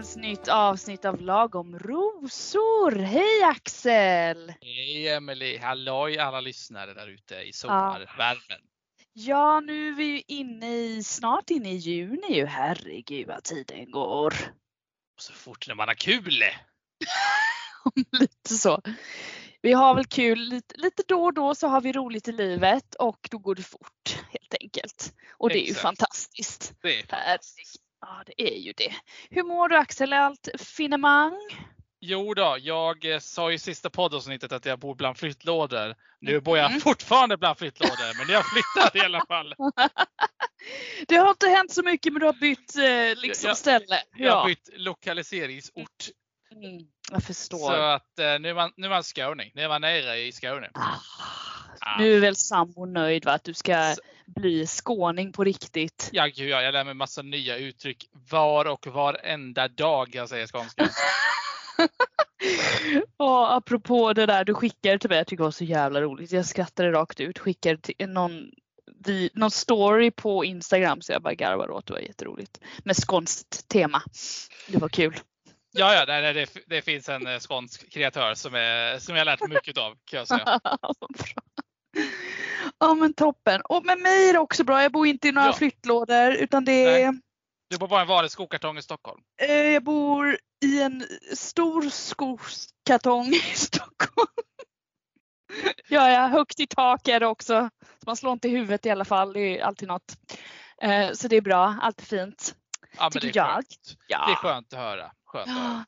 sprillans nytt avsnitt av Lagom rosor. Hej Axel! Hej Emelie! Halloj alla lyssnare där ute i sommarvärmen. Ja, nu är vi ju inne i, snart inne i juni ju. Herregud vad tiden går. Och så fort när man har kul! lite så. Vi har väl kul lite, lite då och då så har vi roligt i livet och då går det fort helt enkelt. Och det är ju fantastiskt. Det är fantastiskt. Ja, det är ju det. Hur mår du Axel? Allt finemang? Jo då, jag eh, sa i sista poddavsnittet att jag bor bland flyttlådor. Nu bor jag mm. fortfarande bland flyttlådor, men jag flyttat i alla fall. det har inte hänt så mycket, men du har bytt eh, liksom jag, ställe. Ja. Jag har bytt lokaliseringsort. Mm, jag förstår. Så att eh, nu är man, nu är man skåning. Nu är man nere i Skåne. Ah, ah. Nu är väl sambo nöjd va? Att du ska så. Bli skåning på riktigt. Ja, gud ja. Jag lär mig massa nya uttryck var och varenda dag jag säger skånska. ja, apropå det där du skickade till mig, jag tycker det var så jävla roligt. Jag skrattade rakt ut. Skickade till någon, någon story på Instagram så jag bara garvade åt. Det var jätteroligt. Med skånskt tema. Det var kul. Ja, ja det, det, det finns en eh, skånsk kreatör som, är, som jag lärt mig mycket av kan jag säga. ja men toppen. Och med mig är det också bra. Jag bor inte i några ja. flyttlådor utan det är Du bor bara i en vanlig skokartong i Stockholm? Eh, jag bor i en stor skokartong i Stockholm. ja, ja, högt i tak är det också. Så man slår inte i huvudet i alla fall. Det är alltid något. Eh, så det är bra. Allt är fint. Ja, men det är jag. Skönt. Ja. Det är skönt att höra. Skönt att höra.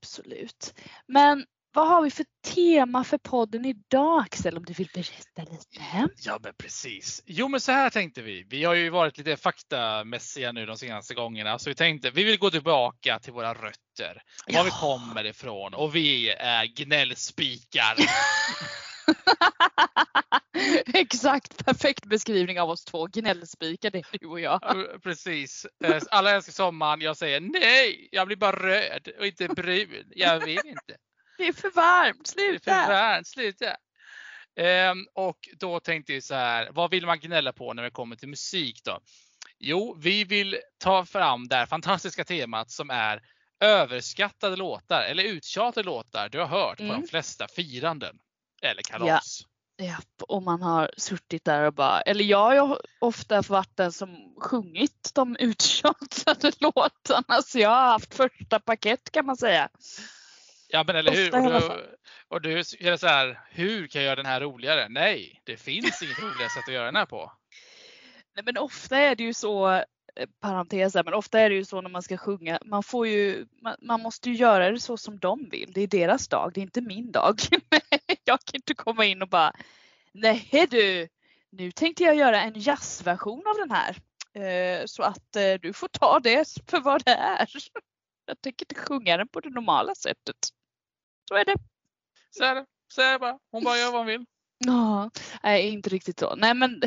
Absolut. Men vad har vi för tema för podden idag Axel om du vill berätta lite? Ja men precis. Jo men så här tänkte vi. Vi har ju varit lite faktamässiga nu de senaste gångerna så vi tänkte vi vill gå tillbaka till våra rötter. Var ja. vi kommer ifrån och vi är gnällspikar. Exakt, perfekt beskrivning av oss två gnällspikar, det är du och jag. Precis. Eh, alla älskar sommaren. Jag säger nej, jag blir bara röd och inte brun. Jag vill inte. Det är för varmt, sluta! Det är för varmt, sluta! Ehm, och då tänkte jag så här, vad vill man gnälla på när det kommer till musik då? Jo, vi vill ta fram det här fantastiska temat som är överskattade låtar eller uttjatade låtar du har hört mm. på de mm. flesta firanden eller kalas. Ja. ja, och man har suttit där och bara, eller jag har ju ofta varit den som sjungit de uttjatade låtarna så jag har haft första paket kan man säga. Ja men eller hur. Och du, och du är så här, hur kan jag göra den här roligare? Nej, det finns inget roligare sätt att göra den här på. Nej men ofta är det ju så, eh, parentes men ofta är det ju så när man ska sjunga, man får ju, man, man, måste ju göra det så som de vill. Det är deras dag, det är inte min dag. jag kan inte komma in och bara, nej du, nu tänkte jag göra en jazzversion av den här. Eh, så att eh, du får ta det för vad det är. Jag tänker inte sjunga den på det normala sättet. Så är det. Så är det. Så är det bara. Hon bara gör vad hon vill. Ja, nej inte riktigt så. Nej men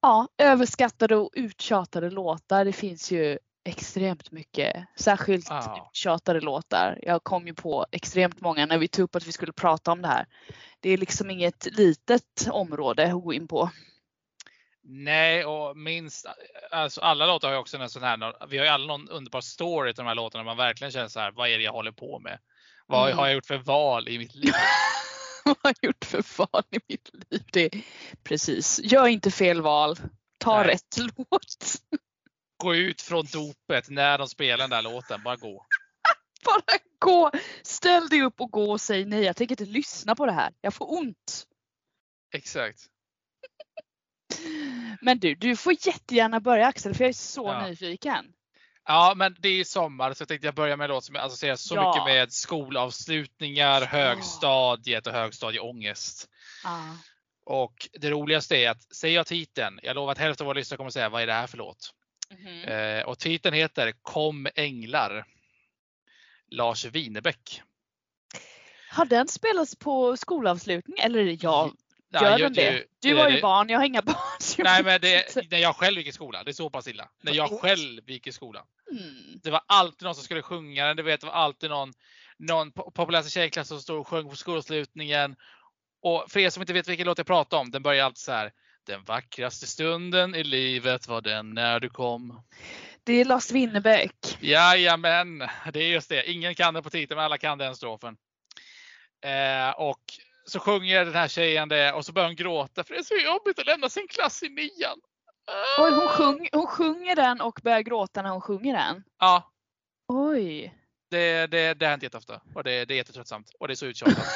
ja, överskattade och uttjatade låtar. Det finns ju extremt mycket. Särskilt ja. uttjatade låtar. Jag kom ju på extremt många när vi tog upp att vi skulle prata om det här. Det är liksom inget litet område att gå in på. Nej, och minst, alltså alla låtar har ju också en sån här, vi har ju alla någon underbar story till de här låtarna man verkligen känner så här, vad är det jag håller på med? Vad mm. har jag gjort för val i mitt liv? vad har jag gjort för val i mitt liv? Det precis, gör inte fel val. Ta Nej. rätt låt. Gå ut från dopet när de spelar den där låten, bara gå. bara gå! Ställ dig upp och gå och säg nej, jag tänker inte lyssna på det här. Jag får ont. Exakt. Men du, du får jättegärna börja Axel för jag är så ja. nyfiken. Ja, men det är sommar så jag tänkte jag börja med låt som associerar så ja. mycket med skolavslutningar, högstadiet och högstadieångest. Ja. Och det roligaste är att säger jag titeln, jag lovar att hälften av våra lyssnare kommer säga vad är det här för låt? Mm eh, och titeln heter Kom änglar. Lars Winnerbäck. Har den spelats på skolavslutning? Eller ja, Gör den det? Du har ju barn, jag har inga barn. Nej men det, när jag själv gick i skolan, det är så pass illa. När jag själv gick i skolan. Mm. Det var alltid någon som skulle sjunga den, det var alltid någon, någon populäraste tjejklass som stod och sjöng på skolavslutningen. Och för er som inte vet vilken låt jag pratar om, den börjar alltid så här. Den vackraste stunden i livet var den när du kom. Det är Lars Winnerbäck. Jajamän, det är just det. Ingen kan det på titeln, men alla kan den strofen. Eh, och så sjunger den här tjejen det och så börjar hon gråta för det är så jobbigt att lämna sin klass i nian. Oj, hon, sjung, hon sjunger den och börjar gråta när hon sjunger den? Ja. Oj. Det, det, det har hänt jätteofta och det, det är jättetröttsamt och det är så uttjatat.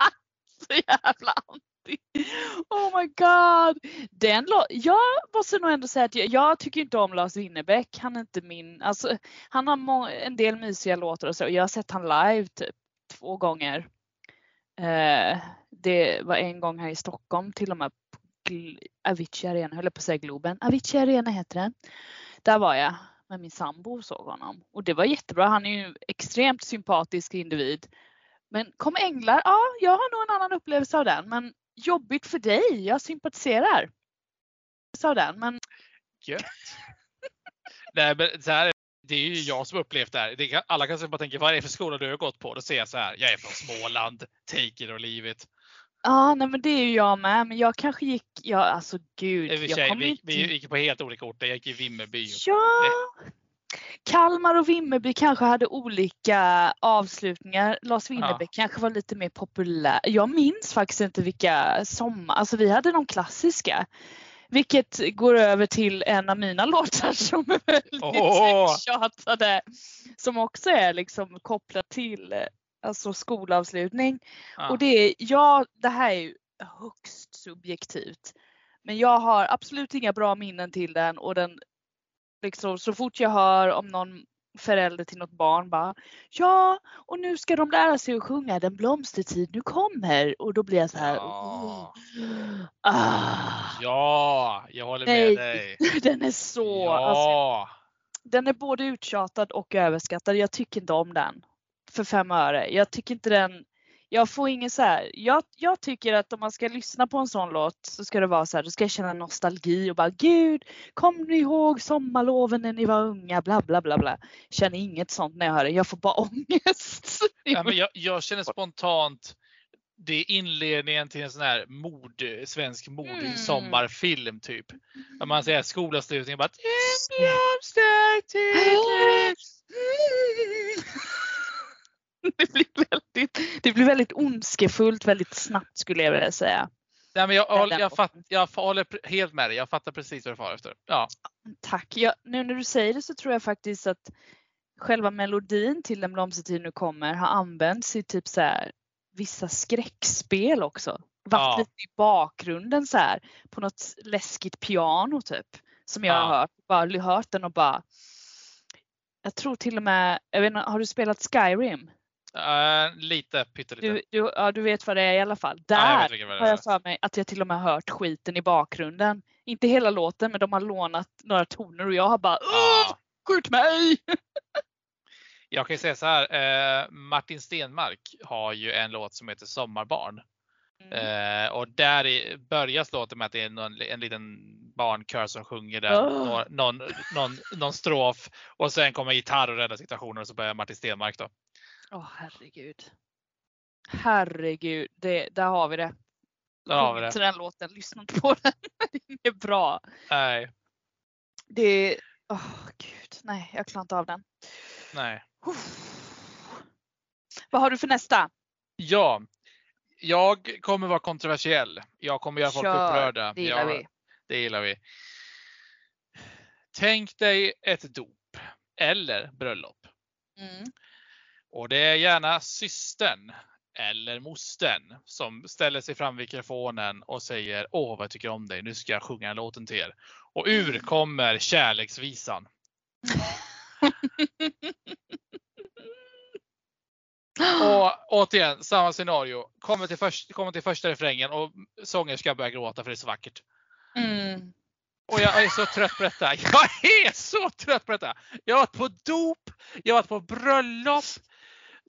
så jävla anti. Oh my god. Den jag måste nog ändå säga att jag, jag, tycker inte om Lars Winnerbäck. Han är inte min, alltså han har en del mysiga låtar och så. Jag har sett han live typ två gånger. Eh, det var en gång här i Stockholm till och med Avicii Arena, höll jag på att säga Globen. Avicii Arena heter den. Där var jag med min sambo och såg honom. Och det var jättebra. Han är ju extremt sympatisk individ. Men Kom Änglar, ja, jag har nog en annan upplevelse av den. Men jobbigt för dig, jag sympatiserar. Sa den, men... Gött. Nej, men så här, det är ju jag som upplevt det här. Det kan, alla kanske bara tänka, vad är det för skola du har gått på? Då säger jag så här, jag är från Småland, take it or leave it. Ja, nej men det är ju jag med. Men jag kanske gick, ja alltså gud. Jag tjej, vi, inte... vi gick på helt olika orter. Jag gick i Vimmerby. Ja. Kalmar och Vimmerby kanske hade olika avslutningar. Lars Winnerbäck ja. kanske var lite mer populär. Jag minns faktiskt inte vilka sommar, alltså vi hade de klassiska. Vilket går över till en av mina låtar som är väldigt oh. tjatade. Som också är liksom kopplat till alltså skolavslutning. Ja. Och det är, ja, det här är ju högst subjektivt. Men jag har absolut inga bra minnen till den och den liksom så fort jag hör om någon förälder till något barn bara Ja, och nu ska de lära sig att sjunga Den blomstertid nu kommer och då blir jag så här. Ja, oh. ah. ja jag håller Nej, med dig. Den är så. Ja. Alltså, den är både uttjatad och överskattad. Jag tycker inte om den för fem öre. Jag tycker inte den jag får ingen så här, jag, jag tycker att om man ska lyssna på en sån låt så ska det vara så här, då ska jag känna nostalgi och bara gud, kommer ni ihåg sommarloven när ni var unga, bla bla bla bla. Känner inget sånt när jag hör det, jag får bara ångest. Ja, men jag, jag känner spontant, det är inledningen till en sån här mord, svensk mord mm. sommarfilm typ. När man säger skolavslutning bara det, blir väldigt, det blir väldigt ondskefullt väldigt snabbt skulle jag vilja säga. Nej, men jag, jag, jag, fatt, jag håller helt med dig. Jag fattar precis vad du far efter. Ja. Tack. Jag, nu när du säger det så tror jag faktiskt att själva melodin till Den blomstertid nu kommer har använts i typ så här, vissa skräckspel också. Varit ja. lite i bakgrunden så här på något läskigt piano typ. Som jag ja. har hört. Bara hört den och bara jag tror till och med, jag vet inte, har du spelat Skyrim? Uh, lite, pyttelite. Du, du, ja, du vet vad det är i alla fall. Där ja, jag har jag för mig att jag till och med hört skiten i bakgrunden. Inte hela låten, men de har lånat några toner och jag har bara ja. skjut mig! jag kan ju säga så här, eh, Martin Stenmark har ju en låt som heter Sommarbarn. Mm. Eh, och där i, börjas låten med att det är någon, en liten barnkör som sjunger den, oh. någon, någon, någon strof och sen kommer gitarr och räddar situationen och så börjar Martin Stenmark då. Åh oh, herregud. Herregud, det, där har vi det. Där har vi det. Till den låten, lyssna inte på den. det är bra. Nej. Det är, åh oh, gud, nej jag klarar inte av den. Nej. Vad har du för nästa? Ja, jag kommer vara kontroversiell. Jag kommer göra folk Kör, upprörda. Det gillar jag, vi. Det gillar vi. Tänk dig ett dop eller bröllop. Mm. Och det är gärna systern eller mostern som ställer sig fram vid mikrofonen och säger Åh vad jag tycker om dig, nu ska jag sjunga låten till er. Och ur mm. kommer kärleksvisan. Och återigen, samma scenario. Kommer till, först, kommer till första refrängen och sångerskan börjar gråta för det är så vackert. Mm. Och jag är så trött på detta. Jag är så trött på detta. Jag har varit på dop, jag har varit på bröllop.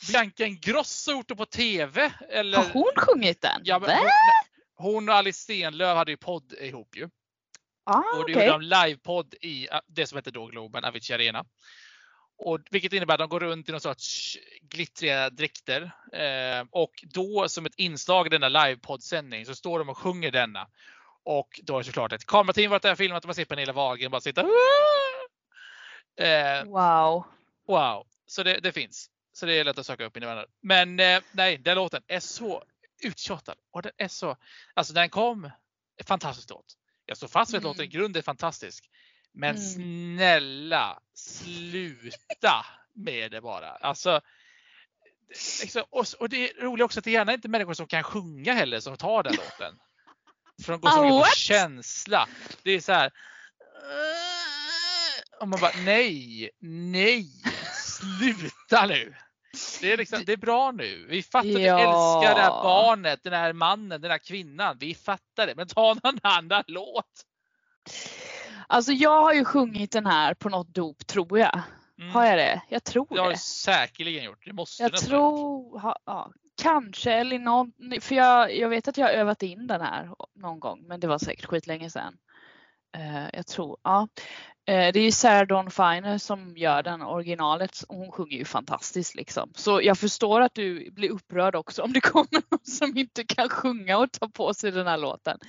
Bianca Ingrosso gjort det på TV. Eller... Har hon sjungit den? Ja, hon, hon, och Alice Stenlöf hade ju podd ihop ju. Ah, och då okay. gjorde de livepodd i det som hette då Globen, Avicii Arena. Och, vilket innebär att de går runt i någon sorts glittriga dräkter. Eh, och då som ett inslag i denna livepoddsändning så står de och sjunger denna. Och då är det såklart ett kamerateam varit där och filmat och man ser Pernilla Wahlgren bara sitta. Eh, wow. Wow. Så det, det, finns. Så det är lätt att söka upp mina vänner. Men eh, nej, den låten är så uttjatad och den är så, alltså den kom, fantastisk låt. Jag står fast vid att mm. låten i grund är fantastisk. Men mm. snälla sluta med det bara. Alltså, liksom, och, och, det är roligt också att det gärna inte är människor som kan sjunga heller som tar den låten. För de går så mycket på känsla. Det är så här. Och man bara nej, nej, sluta nu. Det är, liksom, det är bra nu. Vi fattar att ja. du älskar det här barnet, den här mannen, den här kvinnan. Vi fattar det. Men ta någon annan låt. Alltså jag har ju sjungit den här på något dop tror jag. Mm. Har jag det? Jag tror det. Det har du säkerligen gjort. Det måste jag tror, ha, ja, kanske eller någon, för jag, jag vet att jag har övat in den här någon gång men det var säkert skitlänge sedan. Uh, jag tror, ja. Uh, det är ju Sarah Dawn Finer som gör den originalet och hon sjunger ju fantastiskt liksom. Så jag förstår att du blir upprörd också om det kommer någon som inte kan sjunga och ta på sig den här låten.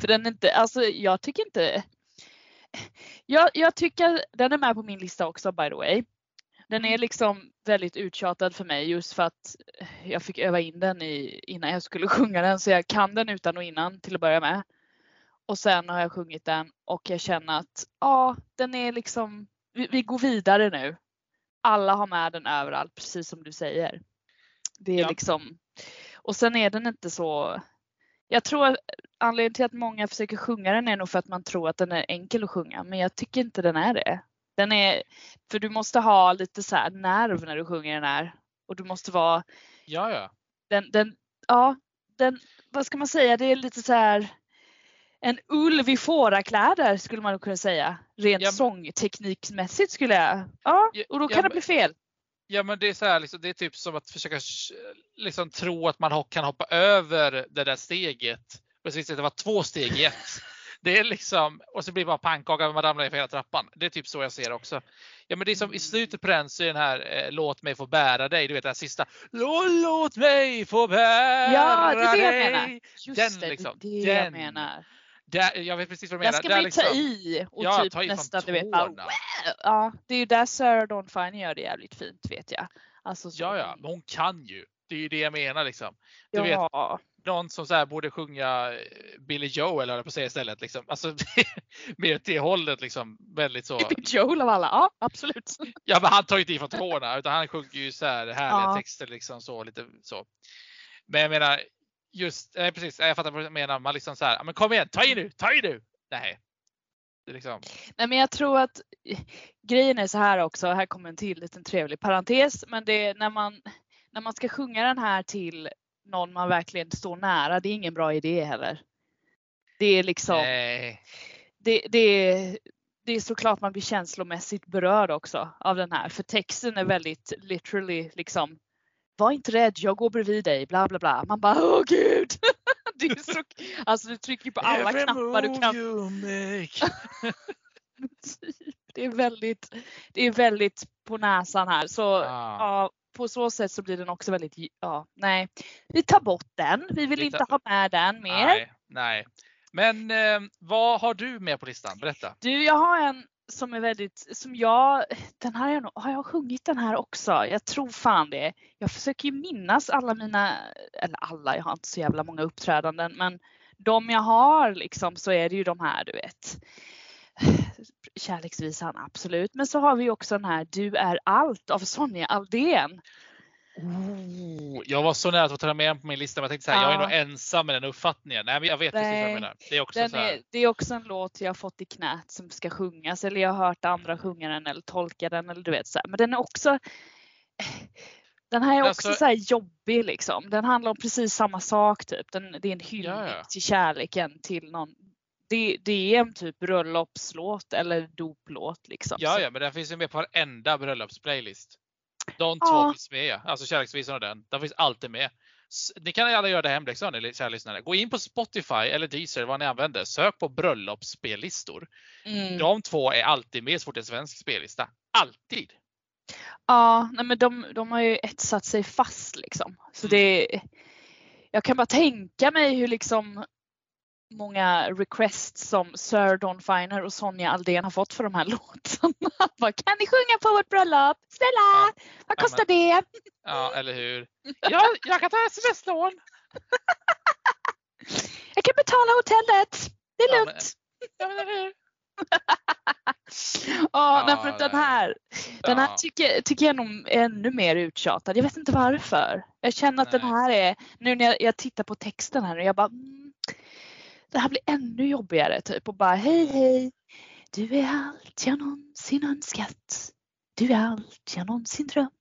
För den är inte, alltså jag tycker inte jag, jag tycker den är med på min lista också by the way. Den är mm. liksom väldigt uttjatad för mig just för att jag fick öva in den i, innan jag skulle sjunga den så jag kan den utan och innan till att börja med. Och sen har jag sjungit den och jag känner att ja, den är liksom, vi, vi går vidare nu. Alla har med den överallt precis som du säger. Det är ja. liksom, och sen är den inte så jag tror att anledningen till att många försöker sjunga den är nog för att man tror att den är enkel att sjunga, men jag tycker inte den är det. Den är, för du måste ha lite så nerv när du sjunger den här och du måste vara. Ja, ja. Den, den, ja, den, vad ska man säga, det är lite så här en ulv i fårakläder skulle man kunna säga. Rent ja, sångteknikmässigt skulle jag. Ja, och då kan ja, det bli fel. Ja men det är så här, liksom, det är typ som att försöka liksom, tro att man kan hoppa över det där steget. Precis, det var två steg i ett. Det är liksom, och så blir det bara pannkaka och man ramlar ner för hela trappan. Det är typ så jag ser också. Ja men det är som i slutet på den så är den här eh, Låt mig få bära dig, du vet den sista. Låt mig få bära dig. Ja, det är det jag menar. Just den, det, liksom, det är det jag menar. Där, jag vet precis vad du menar. Där ska man liksom, ta i och ja, typ nästan du vet bara, Ja, det är ju där Sarah Dawn Fine gör det jävligt fint vet jag. Alltså, så. Ja, ja, men hon kan ju. Det är ju det jag menar liksom. Du ja. vet, någon som så borde sjunga eh, Billy Joel eller på säga istället. Liksom. Alltså, mer åt det hållet liksom. Väldigt så. Billy Joel av alla, ja absolut. Ja men han tar ju inte i från tårna utan han sjunger ju så här härliga ja. texter liksom så lite så. Men jag menar, just, eh, precis, jag fattar vad du menar. Man liksom så här, men kom igen, ta i nu, ta i nu. Nej. Liksom. Nej men jag tror att grejen är så här också, här kommer en till liten trevlig parentes, men det är när man, när man ska sjunga den här till någon man verkligen står nära, det är ingen bra idé heller. Det är liksom, Nej. Det, det, är, det är såklart man blir känslomässigt berörd också av den här, för texten är väldigt literally liksom var inte rädd, jag går bredvid dig, bla bla bla. Man bara, åh gud! det är så, alltså du trycker på alla Every knappar du kan. det är väldigt, det är väldigt på näsan här. Så ah. ja, på så sätt så blir den också väldigt, ja, nej. Vi tar bort den. Vi vill inte ha med den mer. Nej, nej. Men eh, vad har du med på listan? Berätta. Du, jag har en som är väldigt, som jag, den här har jag, har jag sjungit den här också? Jag tror fan det. Jag försöker ju minnas alla mina, eller alla, jag har inte så jävla många uppträdanden men de jag har liksom så är det ju de här du vet. Kärleksvisan absolut, men så har vi också den här Du är allt av Sonja Aldén. Oh, jag var så nära att ta med den på min lista men jag tänkte så här, ja. jag är nog ensam med den uppfattningen. Nej, men jag vet precis vad du menar. Det är, också så är, det är också en låt jag fått i knät som ska sjungas eller jag har hört andra sjunga den eller tolka den eller du vet så här. Men den är också den här är också alltså, så här jobbig liksom. Den handlar om precis samma sak typ. Den, det är en hyllning ja, ja. till kärleken till någon. Det, det är en typ bröllopslåt eller doplåt liksom. Ja, ja, men den finns ju med på varenda bröllopsplaylist. De två ja. finns med, alltså Kärleksvisan och den. Den finns alltid med. Ni kan alla göra det hemläxan ni kära lyssnare. Gå in på Spotify eller Deezer, vad ni använder. Sök på bröllopsspellistor. Mm. De två är alltid med så fort det är svensk spellista. Alltid! Ja, nej men de, de har ju etsat sig fast liksom. Så mm. det Jag kan bara tänka mig hur liksom många requests som Sir Don Finer och Sonja Aldén har fått för de här låtarna. Bara, kan ni sjunga på vårt bröllop? Snälla! Ja. Vad kostar ja, men, det? Ja, eller hur. Ja, jag kan ta sms-lån. jag kan betala hotellet. Det är lugnt. Ja, men, ja, eller hur. ja, ja för den här, den här tycker, tycker jag nog är ännu mer uttjatad. Jag vet inte varför. Jag känner att nej. den här är, nu när jag, jag tittar på texten här och jag bara mm, det här blir ännu jobbigare typ och bara hej hej. Du är allt jag någonsin önskat. Du är allt jag någonsin drömt.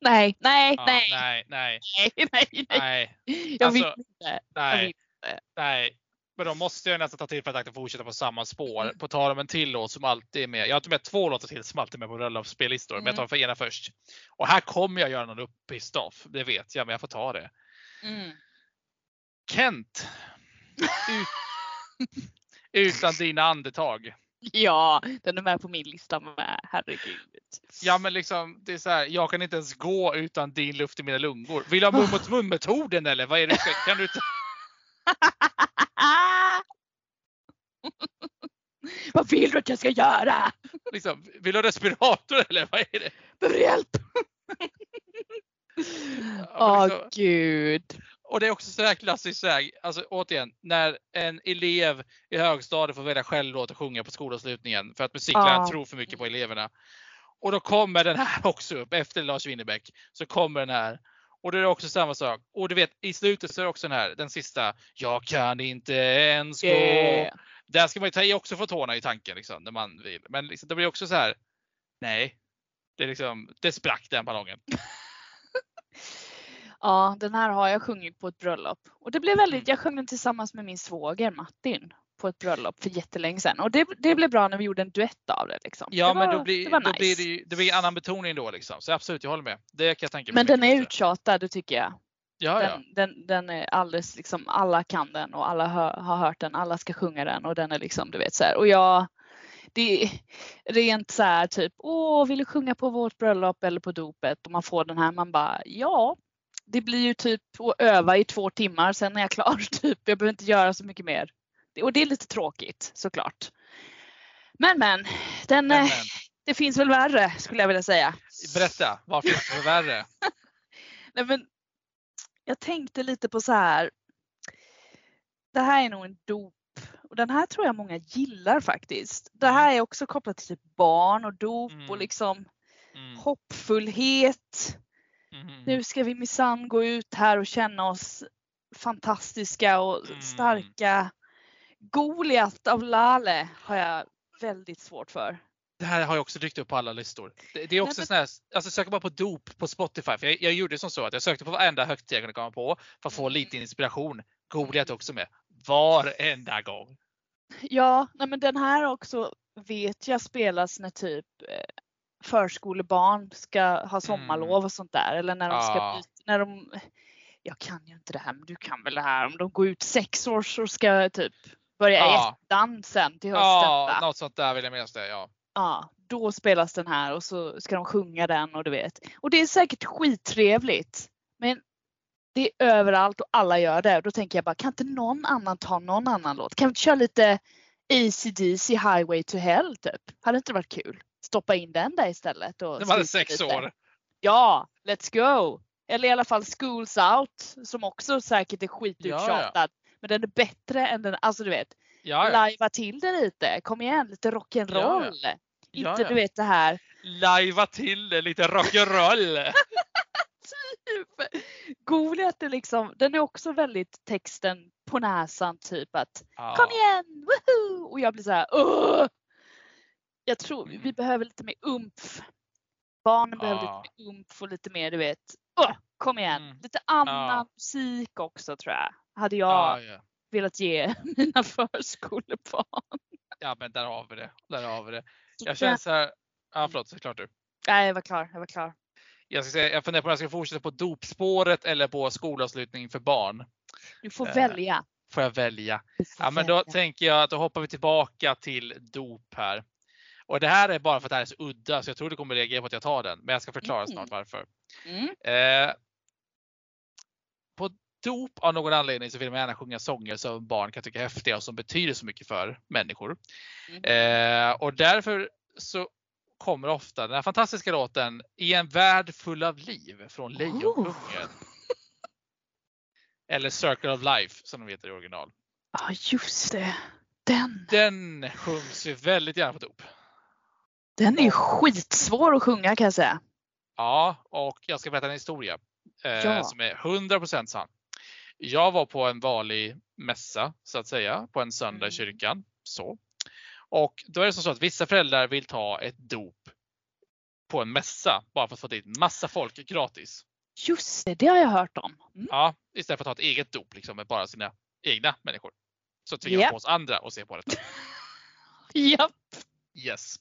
Nej, nej, ja, nej. Nej, nej. Nej, nej, nej. Jag alltså, vill inte. Nej. Jag vill inte. Nej. Men då måste jag nästan ta till för att fortsätta på samma spår. Mm. På tal om en till låt som alltid är med. Jag har tagit med två låtar till som alltid är med på bröllopsspellistor. Mm. Men jag tar mm. för ena först. Och här kommer jag göra någon uppist off. Det vet jag, men jag får ta det. Mm. Kent. Ut, utan dina andetag. Ja, den är med på min lista med. Herregud. Ja, men liksom, det är så här, jag kan inte ens gå utan din luft i mina lungor. Vill du ha mun mot mun metoden eller vad är det? Kan du inte? Vad vill du att jag ska göra? Liksom, vill du ha respirator eller vad är det? Behöver hjälp? Åh liksom, gud. Och det är också så här klassiskt, så här, alltså återigen, när en elev i högstadiet får välja själv låt att sjunga på skolavslutningen för att musikläraren oh. tror för mycket på eleverna. Och då kommer den här också upp efter Lars Winnerbäck. Så kommer den här. Och då är det också samma sak. Och du vet i slutet så är det också den här, den sista. Jag kan inte ens gå. Yeah. Där ska man ju ta i också få tårna i tanken liksom, när man vill. Men liksom, det blir också så här. Nej, det, är liksom, det sprack den ballongen. ja, den här har jag sjungit på ett bröllop och det blev väldigt. Mm. Jag sjöng den tillsammans med min svåger Martin på ett bröllop för jättelänge sedan och det, det blev bra när vi gjorde en duett av det. Liksom. Ja, det men då blir, det, nice. då blir det, det blir annan betoning då liksom. Så absolut, jag håller med. Det kan jag tänka mig. Men den är uttjatad, det tycker jag. Ja, den, ja. Den, den, är alldeles liksom, alla kan den och alla hör, har hört den, alla ska sjunga den och den är liksom, du vet så här. Och jag, det är rent så här typ, åh, vill du sjunga på vårt bröllop eller på dopet? Och man får den här, man bara, ja, det blir ju typ att öva i två timmar, sen är jag klar. Typ. Jag behöver inte göra så mycket mer. Och det är lite tråkigt såklart. Men men, den, men, men. det finns väl värre skulle jag vilja säga. Berätta, vad finns det för värre? Nej, men, jag tänkte lite på så här. Det här är nog en dop och den här tror jag många gillar faktiskt. Det här är också kopplat till typ barn och dop mm. och liksom mm. hoppfullhet. Mm. Nu ska vi minsann gå ut här och känna oss fantastiska och mm. starka. Goliat av Lale har jag väldigt svårt för. Det här har jag också dykt upp på alla listor. Det, det är också sån här, alltså sök bara på dop på Spotify. För jag, jag gjorde som så att jag sökte på varenda högtid jag kunde komma på för att få lite mm. inspiration. Goliat också med. Varenda gång. Ja, nej men den här också vet jag spelas när typ eh, förskolebarn ska ha sommarlov mm. och sånt där. Eller när de ska byta, när de, jag kan ju inte det här men du kan väl det här. Om de går ut sex år så ska typ börja ja. ettan sen till hösten. Ja, något sånt där vill jag minnas det. Ja. ja, då spelas den här och så ska de sjunga den och du vet. Och det är säkert skittrevligt. Men det är överallt och alla gör det. Då tänker jag bara, kan inte någon annan ta någon annan låt? Kan vi inte köra lite ACDC Highway to Hell typ? Hade inte det varit kul? Stoppa in den där istället. Och de hade sex lite. år. Ja, let's go! Eller i alla fall Schools Out som också säkert är skituttjatad. Ja, ja. Men den är bättre än den, alltså du vet. Ja, ja. Lajva till det lite, kom igen lite rock'n'roll. Ja, ja. Inte du vet det här. Lajva till det lite rock'n'roll. typ. Goliat är liksom, den är också väldigt texten på näsan typ att kom igen, woho! Och jag blir så här, Åh! Jag tror vi mm. behöver lite mer umf. Barnen behöver lite mer umf och lite mer du vet, Åh, kom igen. Mm. Lite annan musik också tror jag hade jag ja, ja. velat ge mina förskolebarn. Ja men där har vi det. Där har vi det. Jag känner så här, ja förlåt, så klart du. Nej jag var klar, jag var klar. Jag, ska säga, jag funderar på om jag ska fortsätta på dopspåret eller på skolavslutning för barn. Du får eh, välja. Får jag välja? Får ja men då tänker jag att då hoppar vi tillbaka till dop här. Och det här är bara för att det här är så udda så jag tror du kommer reagera på att jag tar den. Men jag ska förklara mm. snart varför. Mm. Eh, på dop av någon anledning så vill man gärna sjunga sånger som barn kan tycka är häftiga och som betyder så mycket för människor. Mm. Eh, och därför så kommer ofta den här fantastiska låten I en värld full av liv från Lejonkungen. Oh. Eller Circle of Life som de heter i original. Ja ah, just det. Den. Den sjungs ju väldigt gärna på dop. Den är skitsvår att sjunga kan jag säga. Ja, och jag ska berätta en historia eh, ja. som är 100% sann. Jag var på en vanlig mässa så att säga på en söndag i mm. kyrkan. Så. Och då är det så att vissa föräldrar vill ta ett dop på en mässa bara för att få dit massa folk gratis. Just det, det har jag hört om. Mm. Ja, istället för att ta ett eget dop liksom, med bara sina egna människor. Så tvingar yep. på oss andra att se på detta. Japp. Yes.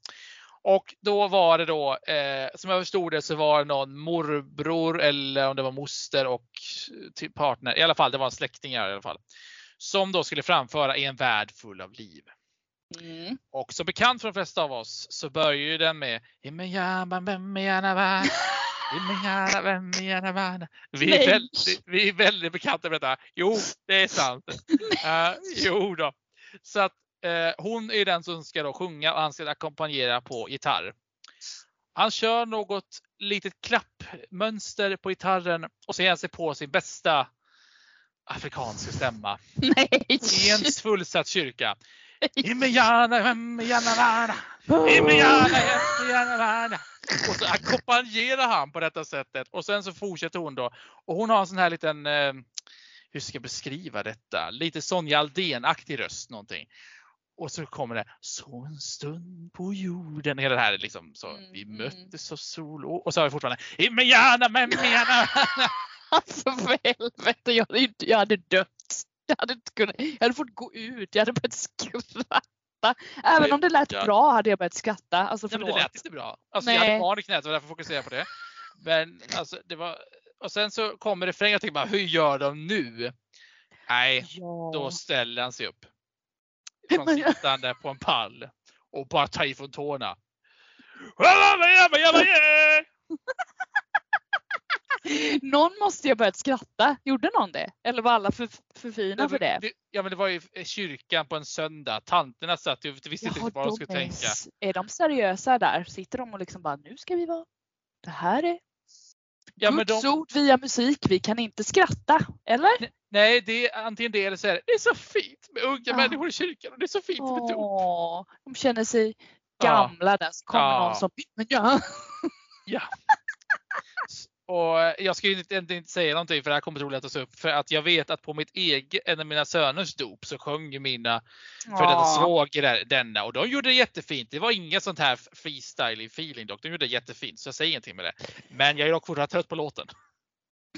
Och då var det då, eh, som jag förstod det så var det någon morbror eller om det var moster och typ partner, i alla fall det var släktingar i alla fall. Som då skulle framföra i en värld full av liv. Mm. Och som bekant för de flesta av oss så börjar ju den med vi är, väldigt, vi är väldigt bekanta med detta. Jo, det är sant. Uh, jo då. Så att hon är den som ska då sjunga och han ska ackompanjera på gitarr. Han kör något litet klappmönster på gitarren och så ger han sig på sin bästa afrikanska stämma. Nej. I en fullsatt kyrka. Och så ackompanjerar han på detta sättet och sen så fortsätter hon då. Och hon har en sån här liten, eh, hur ska jag beskriva detta? Lite Sonja Aldén-aktig röst någonting. Och så kommer det så en stund på jorden. Hela det här liksom så. Mm, vi mm. möttes av sol och, och så har vi fortfarande Imejana, imejana. Alltså för helvete, jag hade, jag hade dött. Jag hade, inte kunnat, jag hade fått gå ut, jag hade börjat skratta. Även om det lät ja. bra hade jag börjat skratta. Alltså, Nej, men det lät inte bra. Alltså, jag hade barn i knät och därför fokuserade jag på det. Men alltså, det var, och sen så kommer refrängen jag tänker bara, hur gör de nu? Nej, ja. då ställer han sig upp. Från sittande på en pall och bara tar i från tårna. någon måste ju ha börjat skratta. Gjorde någon det? Eller var alla för, för fina ja, för det? Ja men det var ju kyrkan på en söndag. Tanterna satt ju visste inte vad de skulle är, tänka. Är de seriösa där? Sitter de och liksom bara nu ska vi vara Det här är ja, Guds de... ord via musik. Vi kan inte skratta. Eller? Nej, det är antingen det eller så är det, det är så fint med unga ja. människor i kyrkan och det är så fint med dop. De känner sig gamla ja. där. Så kommer ja. någon som, men ja. ja. Och jag ska ju inte, inte, säga någonting för det här kommer troligen att tas upp. För att jag vet att på mitt eget, en av mina söners dop så sjöng mina för detta svågrar denna och de gjorde det jättefint. Det var inget sånt här freestyle feeling dock. De gjorde det jättefint så jag säger ingenting med det. Men jag är dock fortfarande trött på låten.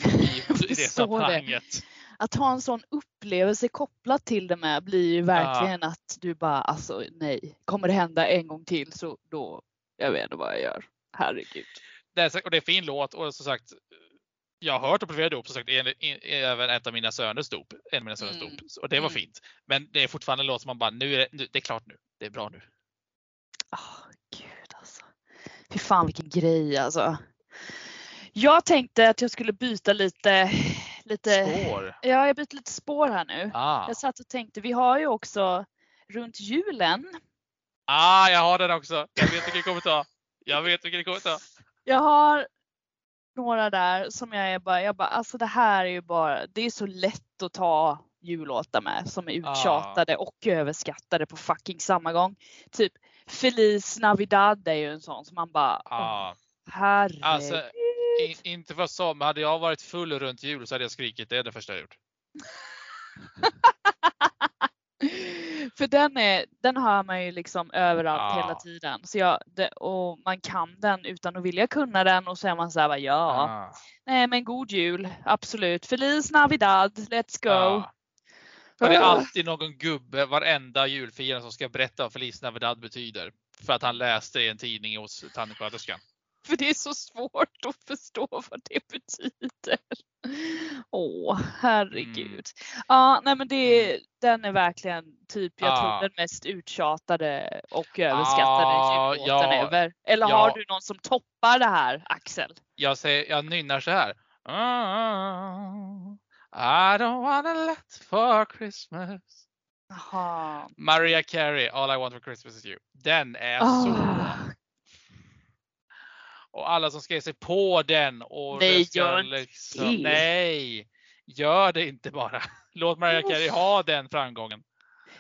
I, i det sammanhanget. Att ha en sån upplevelse kopplat till det med blir ju verkligen ja. att du bara alltså nej. Kommer det hända en gång till så då, jag vet inte vad jag gör. Herregud det är, och det är en fin låt och som sagt jag har hört och flera dop som sagt även ett av mina söners dop. En av mina söners mm. dop. Och det var mm. fint. Men det är fortfarande en låt som man bara, nu är det, nu, det är klart nu. Det är bra nu. Oh, Gud alltså. Fy fan vilken grej alltså. Jag tänkte att jag skulle byta lite, lite spår. Ja, jag byter lite spår här nu. Ah. Jag satt och tänkte, vi har ju också runt julen. Ah, jag har den också. Jag vet vilken ta. Jag vet vilken ta. Jag har några där som jag är bara, jag bara, alltså det här är ju bara, det är så lätt att ta jullåtar med som är uttjatade ah. och överskattade på fucking samma gång. Typ Feliz Navidad är ju en sån som man bara, ah. herregud. Alltså, in, inte för så, men hade jag varit full runt jul så hade jag skrikit det är det första jag gjort. För den, är, den hör man ju liksom överallt ja. hela tiden. Så jag, det, och man kan den utan att vilja kunna den och så är man så här, ja, ja. nej men god jul, absolut. Feliz Navidad, let's go. Ja. Det är alltid någon gubbe varenda julfirande som ska berätta vad Feliz Navidad betyder. För att han läste i en tidning hos tandsköterskan. För det är så svårt att förstå vad det betyder. Åh, herregud. Mm. Ja, nej men det, mm. den är verkligen typ, jag ah. tror den mest uttjatade och överskattade ah, jullåten ja, ever. Eller ja. har du någon som toppar det här, Axel? Jag, säger, jag nynnar så här. Ah, I don't wanna let for Christmas. Aha. Maria Carey, All I want for Christmas is you. Den är oh. så och alla som skrev sig på den. Och nej, gör liksom, Nej, gör det inte bara. Låt Mariah Carey ha den framgången.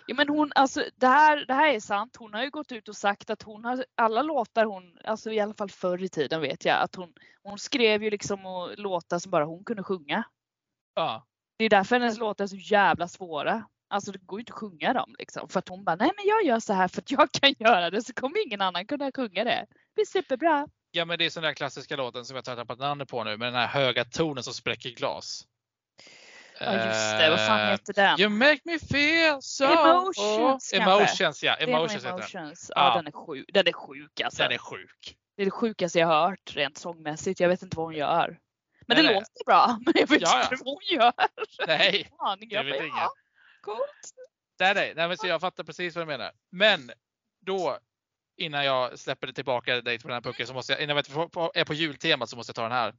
Ja, men hon, alltså, det, här, det här är sant. Hon har ju gått ut och sagt att hon har alla låtar hon, alltså i alla fall förr i tiden vet jag, att hon, hon skrev ju liksom och låtar som bara hon kunde sjunga. Ja. Det är därför hennes låtar är så jävla svåra. Alltså det går ju inte att sjunga dem liksom. För att hon bara, nej men jag gör så här för att jag kan göra det så kommer ingen annan kunna sjunga det. Det blir superbra. Ja men det är sån där klassiska låten som jag tar tappat namnet på nu med den här höga tonen som spräcker glas. Ja just det, vad fan heter den? You make me feel so... Emotions oh. Emotions ja, Emotions, emotions. Ja, ja, den är sjuk. Den är sjuk alltså. Den är sjuk. Det är det sjukaste jag har hört rent sångmässigt. Jag vet inte vad hon gör. Men nej, det nej. låter bra. Men jag vet ja, inte vad hon gör. Nej, Aning. Jag vet bara, ja, coolt. Nej, nej, nej men så jag fattar precis vad du menar. Men då innan jag släpper det tillbaka dig på den här pucken så måste jag, innan jag är på jultemat så måste jag ta den här.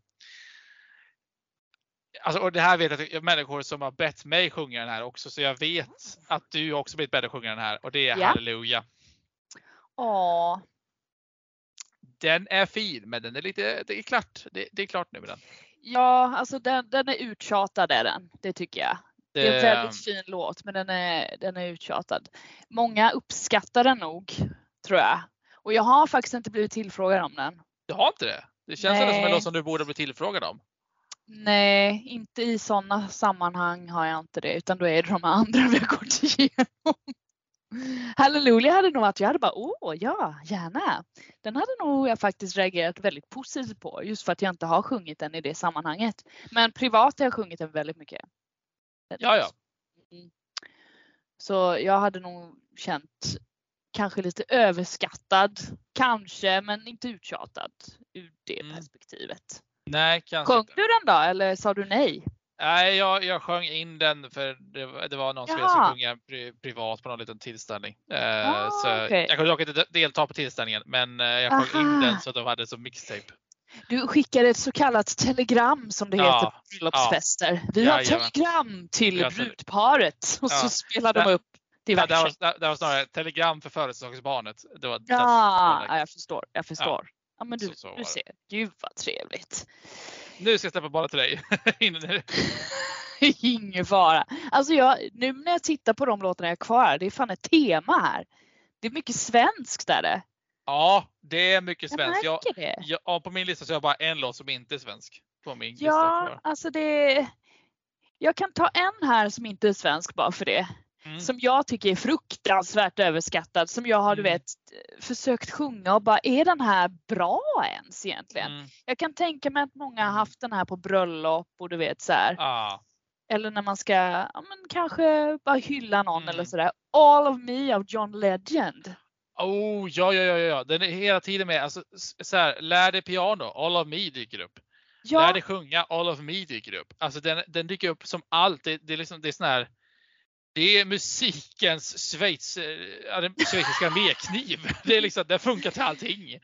Alltså, och det här vet jag människor som har bett mig sjunga den här också, så jag vet att du också blivit bedd att sjunga den här och det är ja. Halleluja. Åh. Den är fin, men den är lite, det är klart, det, det är klart nu med den. Ja, alltså den, den är uttjatad är den, det tycker jag. Det är en väldigt fin låt, men den är, den är uttjatad. Många uppskattar den nog, tror jag. Och jag har faktiskt inte blivit tillfrågad om den. Du har inte det? Det känns ändå som låt som du borde bli tillfrågad om. Nej, inte i sådana sammanhang har jag inte det, utan då är det de andra vi har gått igenom. Halleluja hade nog varit, jag hade bara åh ja, gärna. Den hade nog jag faktiskt reagerat väldigt positivt på just för att jag inte har sjungit den i det sammanhanget. Men privat har jag sjungit den väldigt mycket. Ja, ja. Mm. Så jag hade nog känt kanske lite överskattad, kanske, men inte uttjatad ur det mm. perspektivet. Nej, kanske Sjöng du den då eller sa du nej? Nej, jag, jag sjöng in den för det, det var någon som skulle sjunga pri, privat på någon liten tillställning. Eh, ah, så okay. Jag kunde dock inte delta på tillställningen, men eh, jag sjöng Aha. in den så att de hade som mixtape. Du skickade ett så kallat telegram som det ja, heter på bröllopsfester. Ja. Vi har ja, telegram till brudparet och så spelar de upp diverse. Det var, det var snarare telegram för födelsedagsbarnet. Det var, ja, ja, jag förstår. Jag förstår. Ja, men du, så, så du ser. Gud vad trevligt. Nu ska jag släppa bollen till dig. Ingen fara. Alltså jag, nu när jag tittar på de låtarna jag har kvar, det är fan ett tema här. Det är mycket svenskt där det. Ja, det är mycket svenskt. Jag, jag, jag, på min lista så har jag bara en låt som inte är svensk. På min ja, lista alltså det. Jag kan ta en här som inte är svensk bara för det. Mm. Som jag tycker är fruktansvärt överskattad. Som jag har du mm. vet försökt sjunga och bara är den här bra ens egentligen? Mm. Jag kan tänka mig att många har haft den här på bröllop och du vet så här. Ah. Eller när man ska ja, men kanske bara hylla någon eller mm. sådär. All of me av John Legend. Oh ja, ja, ja, ja. Den är hela tiden med. Alltså, så här, lär dig piano, All of me dyker upp. Ja. Lär dig sjunga, All of me dyker upp. Alltså den, den dyker upp som allt. Det, det är liksom, det är sån här det är musikens Schweiz, äh, schweiziska armékniv. Det, är liksom, det funkar till allting.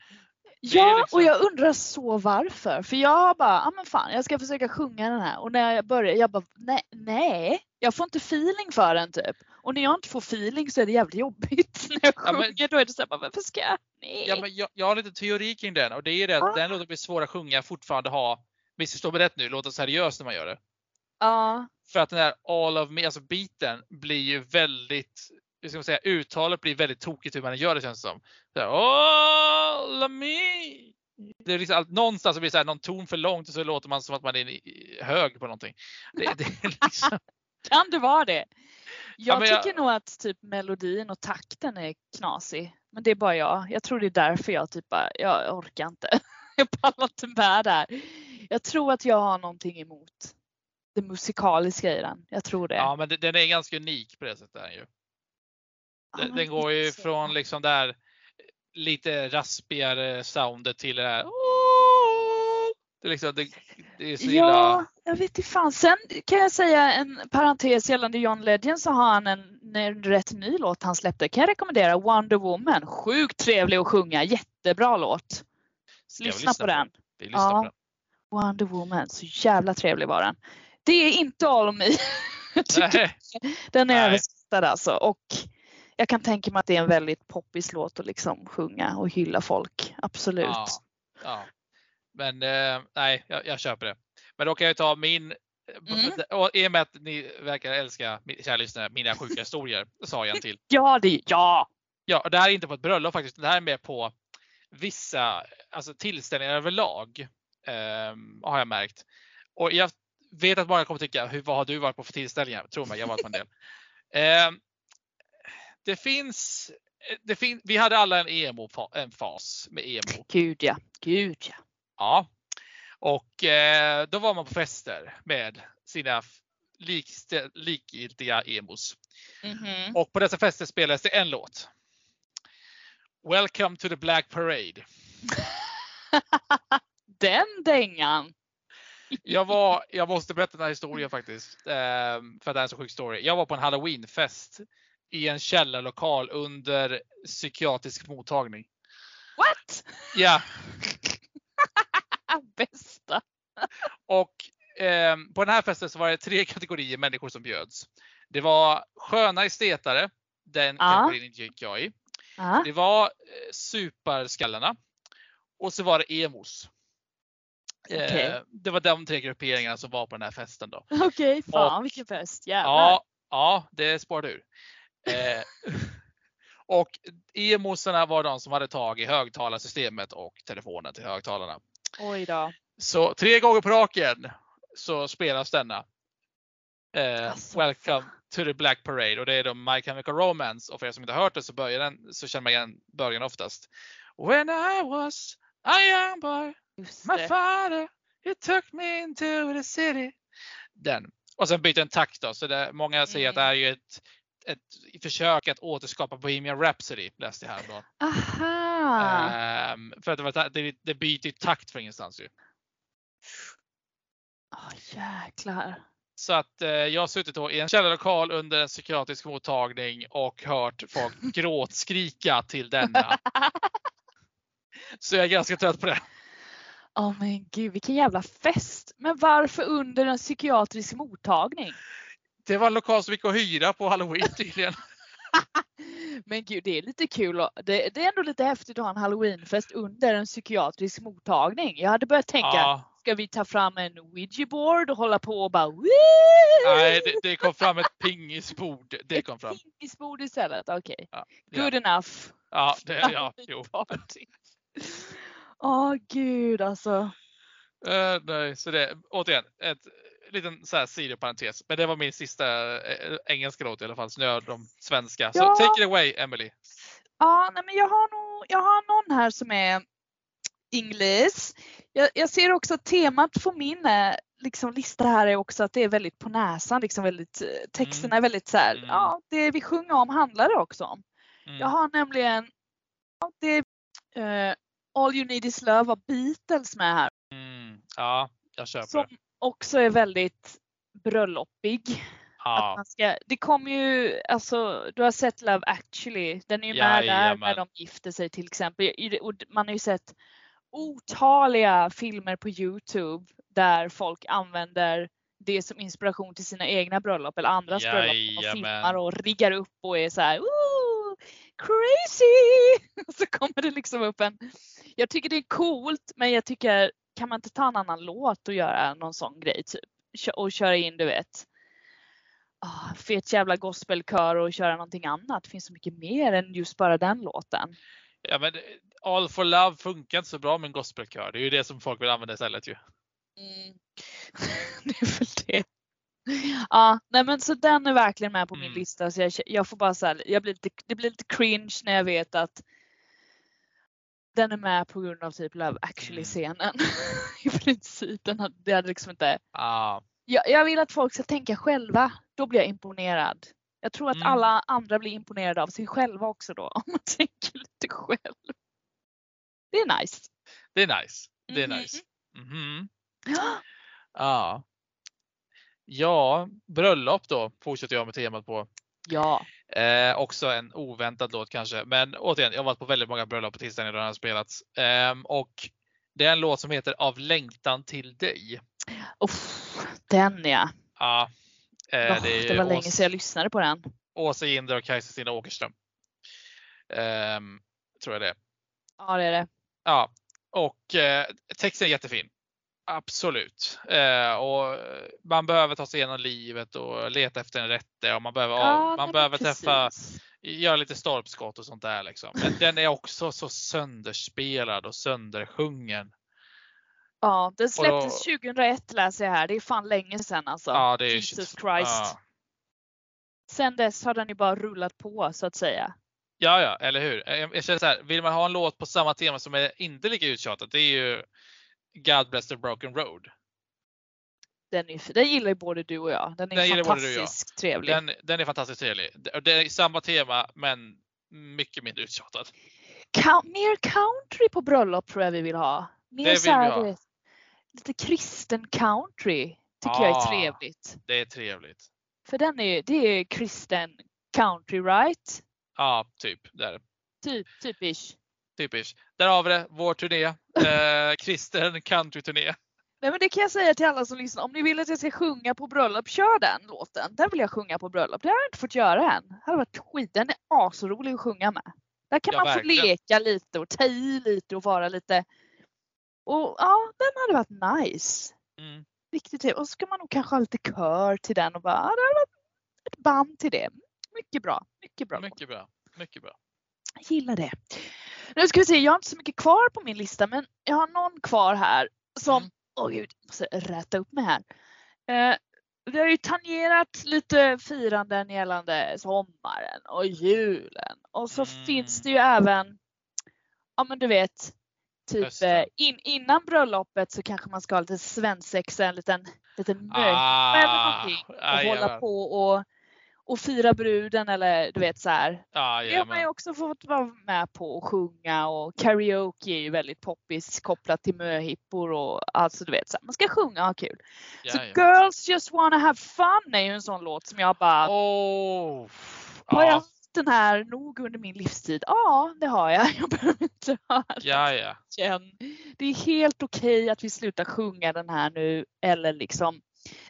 Ja, liksom... och jag undrar så varför. För jag bara, ja men fan, jag ska försöka sjunga den här. Och när jag börjar, jag bara, nej, nej, jag får inte feeling för den typ. Och när jag inte får feeling så är det jävligt jobbigt. När jag sjunger ja, men... då är det såhär, varför ska jag? Nej. Ja, men jag, jag har lite teori kring den och det är det att ah. den låten blir svår att sjunga fortfarande ha, missförstå mig rätt nu, låta seriöst när man gör det. Ja. För att den här all of me, alltså biten blir ju väldigt, hur ska man säga, uttalet blir väldigt tokigt hur man gör det känns det som. Så här, all of me. Det är liksom, någonstans blir det så här, någon ton för långt och så låter man som att man är hög på någonting. Det, det liksom... kan det vara det? Jag, ja, tycker jag... nog att typ melodin och takten är knasig. Men det är bara jag. Jag tror det är därför jag typ bara, jag orkar inte. Jag pallar inte med där. Jag tror att jag har någonting emot det musikaliska i den. Jag tror det. Ja, men den är ganska unik på det sättet. Den, ju. Den, den går ju från liksom där lite raspigare soundet till det här. Det liksom, det, det är så illa. Ja, jag vet inte fan. Sen kan jag säga en parentes gällande John Legend så har han en, en rätt ny låt han släppte. Kan jag rekommendera Wonder Woman. Sjukt trevlig att sjunga. Jättebra låt. Lyssna, lyssna, på, den. Vi lyssnar ja. på den. Wonder Woman. Så jävla trevlig var den. Det är inte All Me. Den är överskattad alltså. Och jag kan tänka mig att det är en väldigt poppis låt att liksom sjunga och hylla folk. Absolut. Ja, ja. Men eh, nej, jag, jag, köper det. Men då kan jag ta min Mm. Och I och med att ni verkar älska, kära lyssnare, mina sjuka historier, sa jag en till. Ja, det, ja! Ja, det här är inte på ett bröllop faktiskt. Det här är mer på vissa alltså tillställningar överlag. Eh, har jag märkt. Och jag vet att många kommer tycka, hur, vad har du varit på för tillställningar? Tro mig, jag har varit på en del. Eh, det finns, det fin vi hade alla en emo-fas med emo. Gud ja, gud ja. Ja, och eh, då var man på fester med sina likgiltiga emos. Mm -hmm. Och på dessa fester spelades det en låt. Welcome to the Black Parade. Den dängan! Jag, var, jag måste berätta den här historien faktiskt. Eh, för att det är en så sjuk story. Jag var på en halloweenfest i en källarlokal under psykiatrisk mottagning. What? Ja. Bästa. Och eh, på den här festen så var det tre kategorier människor som bjöds. Det var sköna estetare. Den ah. kategorin gick jag i. Ah. Det var eh, superskallarna. Och så var det emos. Okay. Eh, det var de tre grupperingarna som var på den här festen då. Okej, okay, fan och, vilken fest. Jävlar. Ja, ja, det spårade ur. Eh, och emosarna var de som hade tag i högtalarsystemet och telefonen till högtalarna. Oj då. Så tre gånger på raken så spelas denna. Eh, alltså, Welcome to the Black Parade och det är då My Chemical Romance och för er som inte har hört det så börjar den så känner man igen början oftast. When I was a young boy, my father, he took me into the city. Den. Och sen byter den takt då, så det, många säger mm. att det här är ett, ett försök att återskapa Bohemian Rhapsody, läste jag häromdagen. Aha! Um, för att det, var, det, det byter takt från ingenstans ju. Oh, jäklar. Så att eh, jag har suttit i en källarlokal under en psykiatrisk mottagning och hört folk gråtskrika till denna. Så jag är ganska trött på det. Ja oh, men gud vilken jävla fest. Men varför under en psykiatrisk mottagning? Det var en lokal som gick att hyra på halloween tydligen. men gud det är lite kul. Det, det, är ändå lite häftigt att ha en halloweenfest under en psykiatrisk mottagning. Jag hade börjat tänka, ja. ska vi ta fram en ouija board och hålla på och bara Woo! Nej, det, det, kom fram ett pingisbord. Det kom fram. Pingisbord istället, okej. Okay. Ja, Good ja. enough. Ja, det, ja, jo. Åh oh, gud alltså. Uh, nej, så det återigen ett liten så här sidoparentes. Men det var min sista äh, engelska låt i alla fall. Så nu är de svenska. Så take it away Emily. Ja, nej, men jag har nog, jag har någon här som är English. Jag, jag ser också att temat för min eh, liksom, lista här är också att det är väldigt på näsan. Liksom väldigt, texterna mm. är väldigt så här, mm. ja det vi sjunger om handlar det också om. Mm. Jag har nämligen, ja, det uh, All You Need Is Love av Beatles med här. Mm, ja, jag köper Som också är väldigt bröllopig. Ja. Att man ska, det kommer ju, alltså du har sett Love actually, den är ju med där när de gifter sig till exempel. Och man har ju sett otaliga filmer på Youtube där folk använder det som inspiration till sina egna bröllop eller andras Jajamän. bröllop. Och filmar och riggar upp och är så här, crazy! Så kommer det liksom upp en, jag tycker det är coolt men jag tycker kan man inte ta en annan låt och göra någon sån grej typ? Och köra in du vet oh, fet jävla gospelkör och köra någonting annat. Det finns så mycket mer än just bara den låten. Ja men All for Love funkar inte så bra med en gospelkör. Det är ju det som folk vill använda istället ju. Mm. det är väl det. Ja, nej men så den är verkligen med på min mm. lista. Så jag, jag får bara så här, jag blir lite, det blir lite cringe när jag vet att den är med på grund av typ Love actually mm. scenen. I princip. Den hade, det hade liksom inte. Ah. Jag, jag, vill att folk ska tänka själva. Då blir jag imponerad. Jag tror att mm. alla andra blir imponerade av sig själva också då. Om man tänker lite själv. Det är nice. Det är nice. Det är mm. nice. Mm -hmm. Ja. Ja, bröllop då fortsätter jag med temat på. Ja. Eh, också en oväntad låt kanske. Men återigen, jag har varit på väldigt många bröllop på tisdagen där den har spelats. Eh, och det är en låt som heter Av längtan till dig. Oh, den ja. Ja. Eh, oh, det, det, var länge sedan jag lyssnade på den. Åsa Jinder och Kajsa Åkerström. Um, tror jag det Ja, det är det. Ja, och eh, texten är jättefin. Absolut. Eh, och man behöver ta sig igenom livet och leta efter en rätte och man behöver, ja, man behöver träffa, göra lite stolpskott och sånt där. Liksom. Men den är också så sönderspelad och söndersjungen. Ja, den släpptes då, 2001 läser jag här. Det är fan länge sedan alltså. Ja, Jesus Christ. Ja. Sen dess har den ju bara rullat på så att säga. Ja, ja, eller hur? Jag känner så här, vill man ha en låt på samma tema som är inte lika uttjatat, det är ju God Bless the Broken Road. Den, är, den gillar ju både du och jag. Den är den fantastiskt trevlig. Den, den, är fantastiskt trevlig. Det är samma tema men mycket mindre uttjatad. mer country på bröllop tror jag vi vill ha. Mer det vill här, vi ha. Lite kristen country tycker ah, jag är ah, trevligt. Det är trevligt. För den är, det är kristen country right? Ja, typ. Där. Typ, typisch. Typisch. Där har vi det, vår turné. Eh, kristen country-turné. Nej men det kan jag säga till alla som lyssnar. Om ni vill att jag ska sjunga på bröllop, kör den låten. Den vill jag sjunga på bröllop. Det har jag inte fått göra än. Det hade varit skit. Den är asrolig att sjunga med. Där kan ja, man verkligen. få leka lite och ta i lite och vara lite. Och ja, den hade varit nice. Mm. Riktigt Och så ska man nog kanske ha lite kör till den och bara, ja, det hade varit ett band till det. Mycket bra. Mycket bra. Mycket bra. Mycket bra. Jag gillar det. Nu ska vi se, jag har inte så mycket kvar på min lista men jag har någon kvar här som, mm. åh mm. oh gud, måste rätta upp mig här. Eh, vi har ju tangerat lite firanden gällande sommaren och julen och så mm. finns det ju även, ja men du vet, typ eh, in, innan bröllopet så kanske man ska ha lite svensexa, en liten, liten möte ah, eller någonting och hålla på och och fira bruden eller du vet så här. Ja, det har man ju också fått vara med på och sjunga och karaoke är ju väldigt poppis kopplat till möhippor och alltså du vet så här, man ska sjunga och ha kul. Ja, så Girls just wanna have fun är ju en sån låt som jag bara. Oh, har ja. jag haft den här nog under min livstid? Ja, det har jag. Jag behöver inte höra ja, ja. igen. Det är helt okej okay att vi slutar sjunga den här nu eller liksom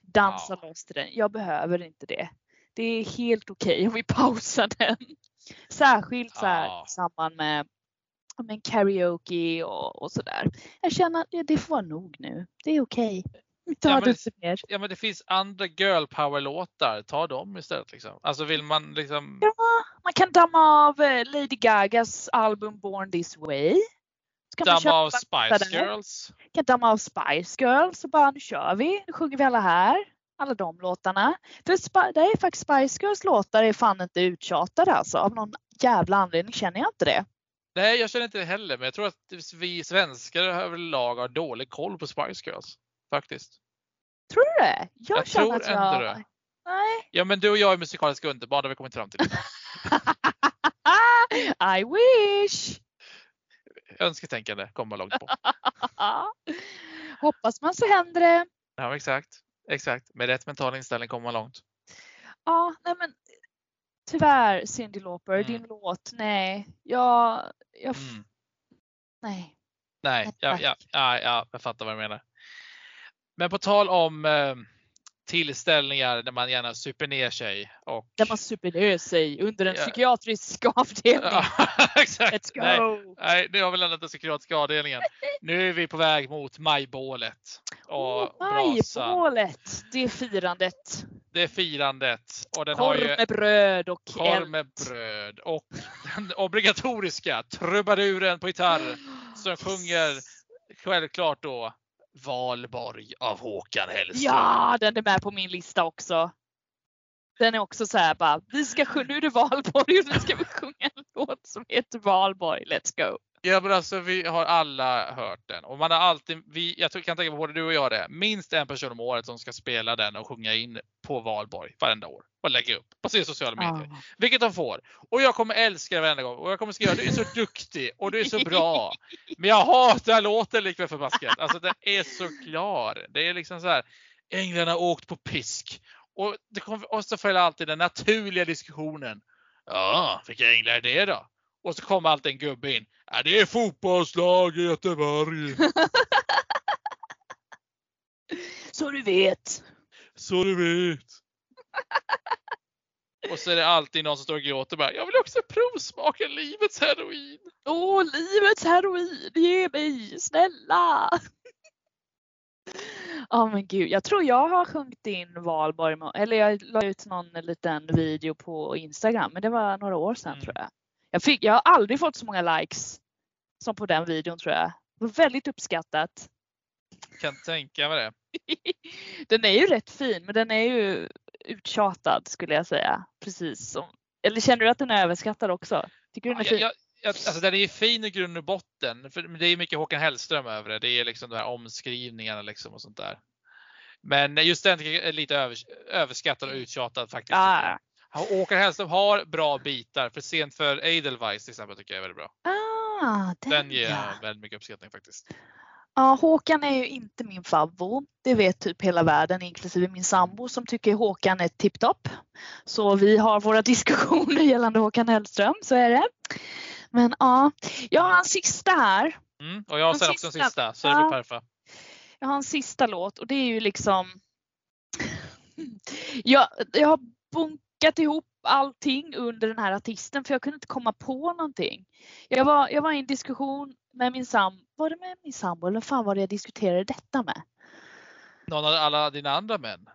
dansa ja. loss till den. Jag behöver inte det det är helt okej okay om vi pausar den. Särskilt så här ja. i samband med men karaoke och, och sådär. Jag känner att det får vara nog nu. Det är okej. Okay. Ja men, mer. ja men det finns andra girl power låtar. Ta dem istället. Liksom. Alltså vill man liksom. Ja, man kan damma av eh, Lady Gagas album Born This Way. damma av Spice Girls. Man kan damma av Spice Girls och bara nu kör vi. Nu sjunger vi alla här alla de låtarna. För det är faktiskt Spice Girls låtar är fan inte uttjatade alltså. Av någon jävla anledning känner jag inte det. Nej, jag känner inte det heller, men jag tror att vi svenskar överlag har dålig koll på Spice Girls. Faktiskt. Tror du det? Jag, jag tror att jag... ändå det. Nej. Ja, men du och jag är musikaliska underbarn, har vi kommit fram till. I wish! Önsketänkande kommer man långt på. Hoppas man så händer det. Ja, exakt. Exakt, med rätt mental inställning kommer man långt. Ja, nej men tyvärr Cyndi Lauper, mm. din låt, nej. Jag, jag mm. nej. Nej, ja, ja, ja, ja, jag fattar vad du menar. Men på tal om eh, tillställningar där man gärna super ner sig. Och... Där man super ner sig under en ja. psykiatrisk avdelning. Ja, exakt. Let's go! Nej, nej, nu har vi lämnat den psykiatriska avdelningen. Nu är vi på väg mot majbålet. Och oh, majbålet, det är firandet. Det är firandet. Och den korv har ju... med bröd och Korv med bröd. Och den obligatoriska trubaduren på gitarr som sjunger självklart då Valborg av Håkan Hellström. Ja, den är med på min lista också. Den är också så här bara, vi ska nu är det valborg och nu ska vi sjunga en låt som heter Valborg, let's go. Ja men alltså vi har alla hört den och man har alltid, vi, jag kan tänka på både du och jag det, minst en person om året som ska spela den och sjunga in på valborg varenda år och lägga upp på sina sociala medier. Oh. Vilket de får. Och jag kommer älska det varenda gång och jag kommer skriva du är så duktig och du är så bra. Men jag hatar låten likväl förbaskat. Alltså den är så klar. Det är liksom så här. Änglarna har åkt på pisk. Och, det kommer, och så följer alltid den naturliga diskussionen. Ja, vilka änglar är det då? Och så kommer alltid en gubbe in. Ja, det är fotbollslag i Göteborg. så du vet. Så du vet. Och så är det alltid någon som står och gråter och bara, jag vill också provsmaka livets heroin. Åh, livets heroin, ge mig, snälla! Ja oh, men gud, jag tror jag har sjungit in valborg, eller jag la ut någon liten video på Instagram, men det var några år sedan mm. tror jag. Jag, fick, jag har aldrig fått så många likes som på den videon tror jag. Det var väldigt uppskattat. Kan tänka mig det. den är ju rätt fin, men den är ju uttjatad skulle jag säga. Precis som, eller känner du att den är överskattad också? Tycker du den är fin? Jag, jag, alltså den är ju fin i grund och botten. För det är mycket Håkan Hellström över det. Det är liksom de här omskrivningarna liksom och sånt där. Men just den är lite överskattad och uttjatad faktiskt. Ah. Håkan Hellström har bra bitar. För sent för Edelweiss till exempel tycker jag är väldigt bra. Ah, den, den ger jag väldigt mycket uppskattning faktiskt. Ja, Håkan är ju inte min favvo. Det vet typ hela världen inklusive min sambo som tycker Håkan är tipptopp. Så vi har våra diskussioner gällande Håkan Hellström, så är det. Men ja, jag har en sista här. Mm, och jag har sen också en sista, så det blir perfekt. Jag har en sista låt och det är ju liksom jag, jag har bunkat ihop allting under den här artisten för jag kunde inte komma på någonting. Jag var, jag var i en diskussion med min sambo, var det med min sambo eller fan var det jag diskuterade detta med? Någon av alla dina andra män?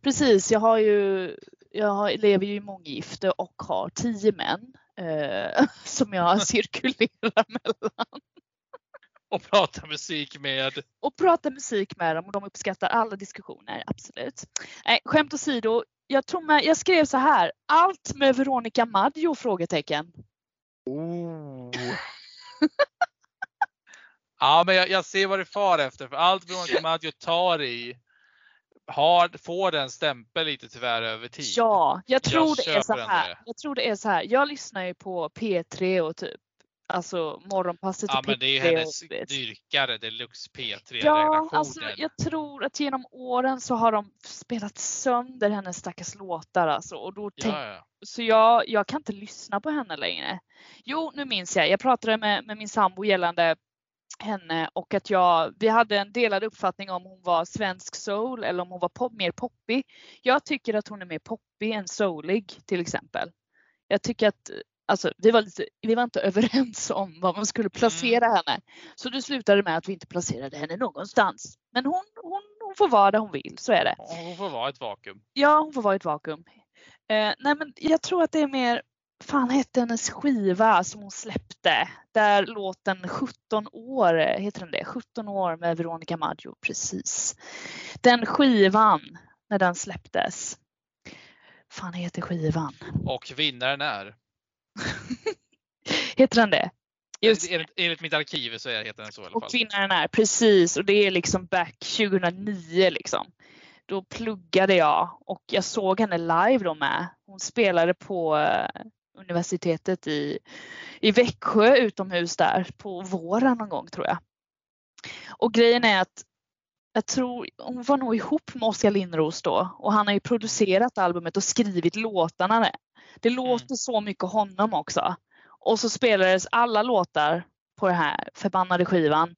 Precis, jag har ju, jag lever ju i månggifte och har tio män eh, som jag cirkulerar mellan. Och pratar musik med? Och pratar musik med dem och de uppskattar alla diskussioner, absolut. Nej, skämt åsido, jag, tror med, jag skrev så här, allt med Veronica Maggio? Frågetecken. Oh. ja, men jag, jag, ser vad du far efter. För allt Veronica Maggio tar i har, får den stämpel lite tyvärr över tid. Ja, jag tror, jag det är så här. jag tror det är så här. Jag lyssnar ju på P3 och typ Alltså morgonpasset Ja men det är ju hennes dyrkare deluxe P3 Ja, alltså jag tror att genom åren så har de spelat sönder hennes stackars låtar alltså. Och då tänk, ja, ja. Så jag, jag kan inte lyssna på henne längre. Jo, nu minns jag. Jag pratade med, med min sambo gällande henne och att jag, vi hade en delad uppfattning om hon var svensk soul eller om hon var pop, mer poppig. Jag tycker att hon är mer poppig än soulig till exempel. Jag tycker att Alltså, vi, var lite, vi var inte överens om var man skulle placera mm. henne. Så det slutade med att vi inte placerade henne någonstans. Men hon, hon, hon får vara där hon vill, så är det. Hon får vara ett vakuum. Ja, hon får vara ett vakuum. Eh, nej men jag tror att det är mer, fan hette hennes skiva som hon släppte? Där låten 17 år, heter den det? 17 år med Veronica Maggio, precis. Den skivan, när den släpptes. Fan heter skivan? Och vinnaren är? heter den det? Just. Enligt, enligt mitt arkiv så heter den så i alla fall. Och vinnaren är precis och det är liksom back 2009 liksom. Då pluggade jag och jag såg henne live då med. Hon spelade på uh, universitetet i, i Växjö utomhus där på våren någon gång tror jag. Och grejen är att jag tror hon var nog ihop med Oskar Lindros då och han har ju producerat albumet och skrivit låtarna det låter mm. så mycket honom också. Och så spelades alla låtar på den här förbannade skivan.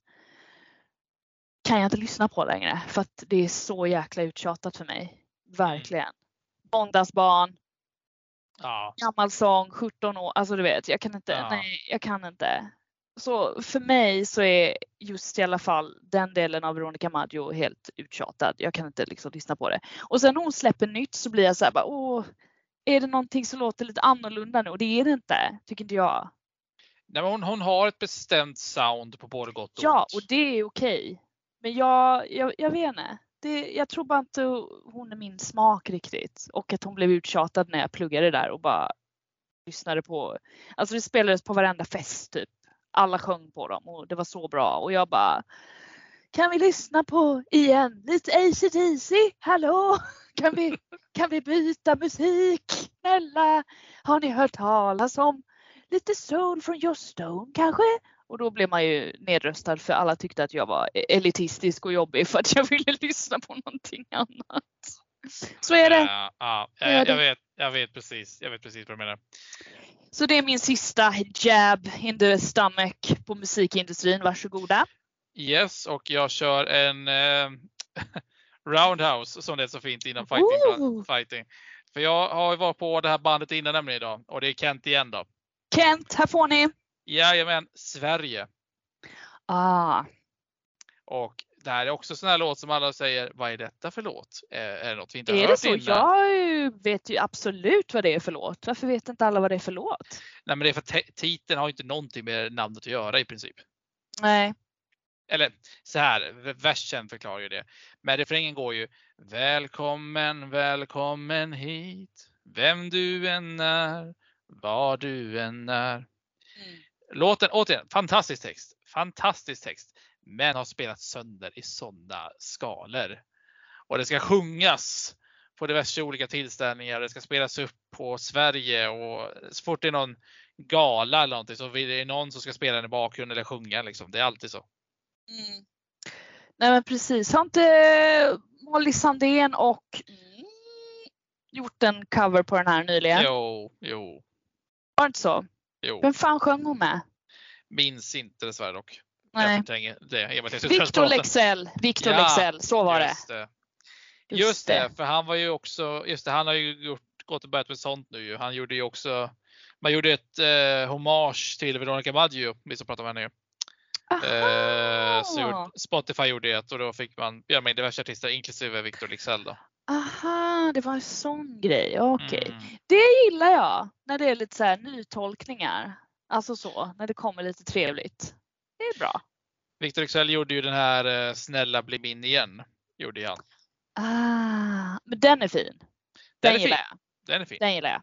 Kan jag inte lyssna på längre för att det är så jäkla uttjatat för mig. Verkligen. Måndagsbarn. Ja. Gammal sång, 17 år. Alltså du vet, jag kan inte. Ja. Nej, jag kan inte. Så för mig så är just i alla fall den delen av Veronica Maggio helt uttjatad. Jag kan inte liksom lyssna på det. Och sen när hon släpper nytt så blir jag så här bara, åh, är det någonting som låter lite annorlunda nu och det är det inte, tycker inte jag. Nej, men hon, hon har ett bestämt sound på både gott och Ja, och det är okej. Men jag, jag, jag vet inte. Det, jag tror bara inte hon är min smak riktigt. Och att hon blev uttjatad när jag pluggade där och bara lyssnade på. Alltså det spelades på varenda fest typ. Alla sjöng på dem och det var så bra och jag bara kan vi lyssna på igen lite ACDC? Hallå? Kan vi, kan vi byta musik? Snälla, har ni hört talas om lite soul från Joss Stone kanske? Och då blev man ju nedröstad för alla tyckte att jag var elitistisk och jobbig för att jag ville lyssna på någonting annat. Så är det. Ja, ja jag, jag, vet, jag vet precis. Jag vet precis vad du menar. Så det är min sista jab in the stomach på musikindustrin. Varsågoda. Yes, och jag kör en eh, Roundhouse som det är så fint inom fighting. fighting. För jag har ju varit på det här bandet innan nämligen idag och det är Kent igen då. Kent, här får ni! Jajamän, Sverige. Ah. Och det här är också sån här låt som alla säger, vad är detta för låt? Är, det något vi inte är hört det så? Innan? Jag vet ju absolut vad det är för låt. Varför vet inte alla vad det är för låt? Nej men det är för titeln har inte någonting med namnet att göra i princip. Nej. Eller så här, versen förklarar ju det. Men refrängen går ju Välkommen, välkommen hit. Vem du än är, var du än är. Mm. Låten, återigen, fantastisk text. Fantastisk text men har spelats sönder i sådana skalor. Och det ska sjungas på diverse olika tillställningar. Det ska spelas upp på Sverige och så fort det är någon gala eller någonting så är det någon som ska spela den i bakgrunden eller sjunga. Liksom. Det är alltid så. Mm. Nej men precis. Har inte Molly Sandén och mm, gjort en cover på den här nyligen? Jo, jo. Var det inte så? Jo. Vem fan sjöng hon med? Minns inte dessvärre dock. Nej. Victor Lexell, Victor ja, Lexell, så var just det. det. Just, det. för han var ju också, just det, han har ju gjort, gått och börjat med sånt nu Han gjorde ju också, man gjorde ett eh, hommage till Veronica Maggio, vi som pratade med henne eh, så Spotify gjorde det och då fick man göra med diverse artister inklusive Victor Lexell då. Aha, det var en sån grej. Okej. Okay. Mm. Det gillar jag när det är lite så här nytolkningar. Alltså så, när det kommer lite trevligt. Det är bra. Victor Excel gjorde ju den här eh, Snälla bli min igen. Gjorde han. Ah, men den är fin. Den, den är gillar fin. jag. Den är fin. Den gillar jag.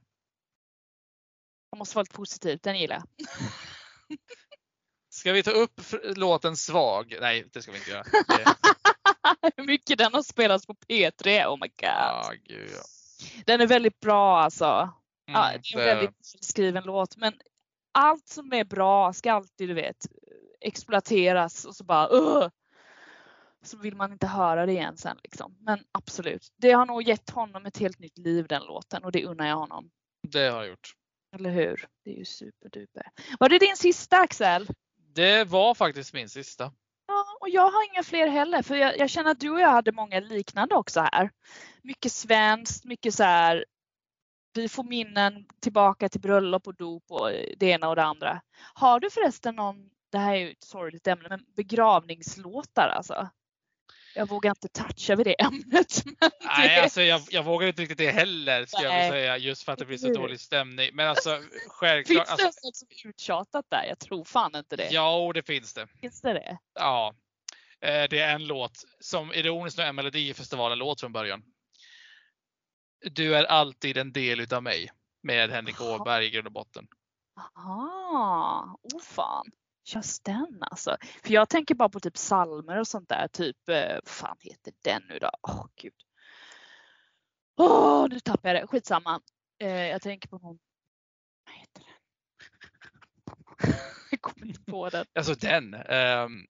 Jag måste vara lite positiv. Den gillar jag. Ska vi ta upp låten Svag? Nej, det ska vi inte göra. Hur mycket den har spelats på P3. Oh my god. Ah, gud, ja. Den är väldigt bra alltså. Mm, ja, det är en väldigt skriven låt men allt som är bra ska alltid du vet exploateras och så bara uh, så vill man inte höra det igen sen liksom. Men absolut, det har nog gett honom ett helt nytt liv den låten och det unnar jag honom. Det har gjort. Eller hur? Det är ju superduper. Var det din sista Axel? Det var faktiskt min sista. Ja, och jag har inga fler heller för jag, jag känner att du och jag hade många liknande också här. Mycket svenskt, mycket så här vi får minnen tillbaka till bröllop och dop och eh, det ena och det andra. Har du förresten någon det här är ju ett sorgligt ämne, men begravningslåtar alltså. Jag vågar inte toucha vid det ämnet. Nej, det... alltså jag, jag vågar inte riktigt det heller ska Nej. jag säga just för att det blir så dålig stämning. Men alltså självklart. Finns det alltså... något som är uttjatat där? Jag tror fan inte det. Ja, det finns det. Finns det det? Ja. Eh, det är en låt som ironiskt nog är Melodifestivalen-låt från början. Du är alltid en del utav mig med Henrik Åberg i grund och botten. Aha, oh fan. Just den alltså. För jag tänker bara på typ salmer och sånt där. Typ, eh, vad fan heter den nu då? Åh oh, gud. Åh, oh, nu tappade jag det. Skitsamma. Eh, jag tänker på någon. Vad heter den? jag kommer inte på den. Alltså den. Um,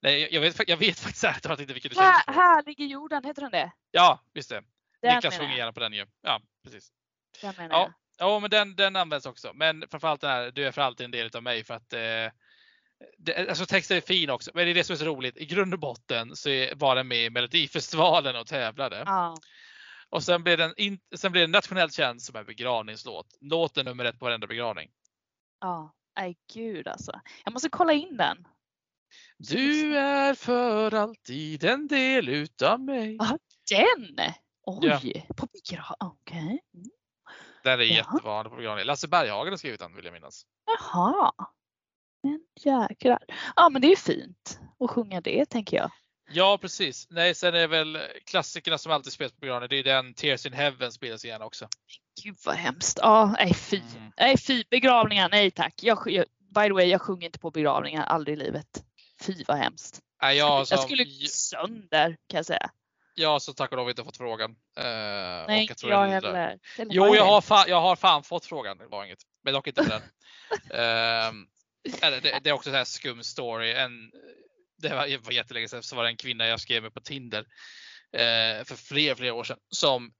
nej, jag vet, jag vet faktiskt ärligt inte vilken du tänker på. Här ligger jorden, heter den det? Ja, just det. Den Niklas sjunger gärna på den ju. Ja, precis. Den menar ja. jag. Ja, men den, den används också. Men framförallt den här, du är för alltid en del av mig för att eh, det, alltså texten är fin också, men det är det som är så roligt. I grund och botten så var den med i Melodifestivalen och tävlade. Ja. Och sen blev, den in, sen blev den nationellt känd som en begravningslåt. Låten nummer ett på varenda begravning. Ja, nej gud alltså. Jag måste kolla in den. Du är för alltid en del utav mig. Ja, den! Oj, ja. på begravning. Okej. Okay. Mm. Den är ja. jättevanlig på begravning. Lasse Berghagen har skrivit den vill jag minnas. Jaha. Men jäklar. Ja men det är fint att sjunga det tänker jag. Ja precis. Nej sen är det väl klassikerna som alltid spelas på begravningar. Det är den Tears in Heaven spelas igen också. Gud vad hemskt. Ja, nej fy. Mm. Nej fy. Begravningar, nej tack. Jag, jag, by the way, jag sjunger inte på begravningar aldrig i livet. Fy vad hemskt. Nej, jag, som, jag skulle gå sönder kan jag säga. Jag så tack och lov inte fått frågan. Uh, Nej, inte jag heller. Jo, jag har, fan, jag har fan fått frågan. Det var inget. Men dock inte den. uh, eller, det, det, är också en skum story. En, det var, var jättelänge sedan så var det en kvinna jag skrev med på Tinder uh, för flera, flera år sedan som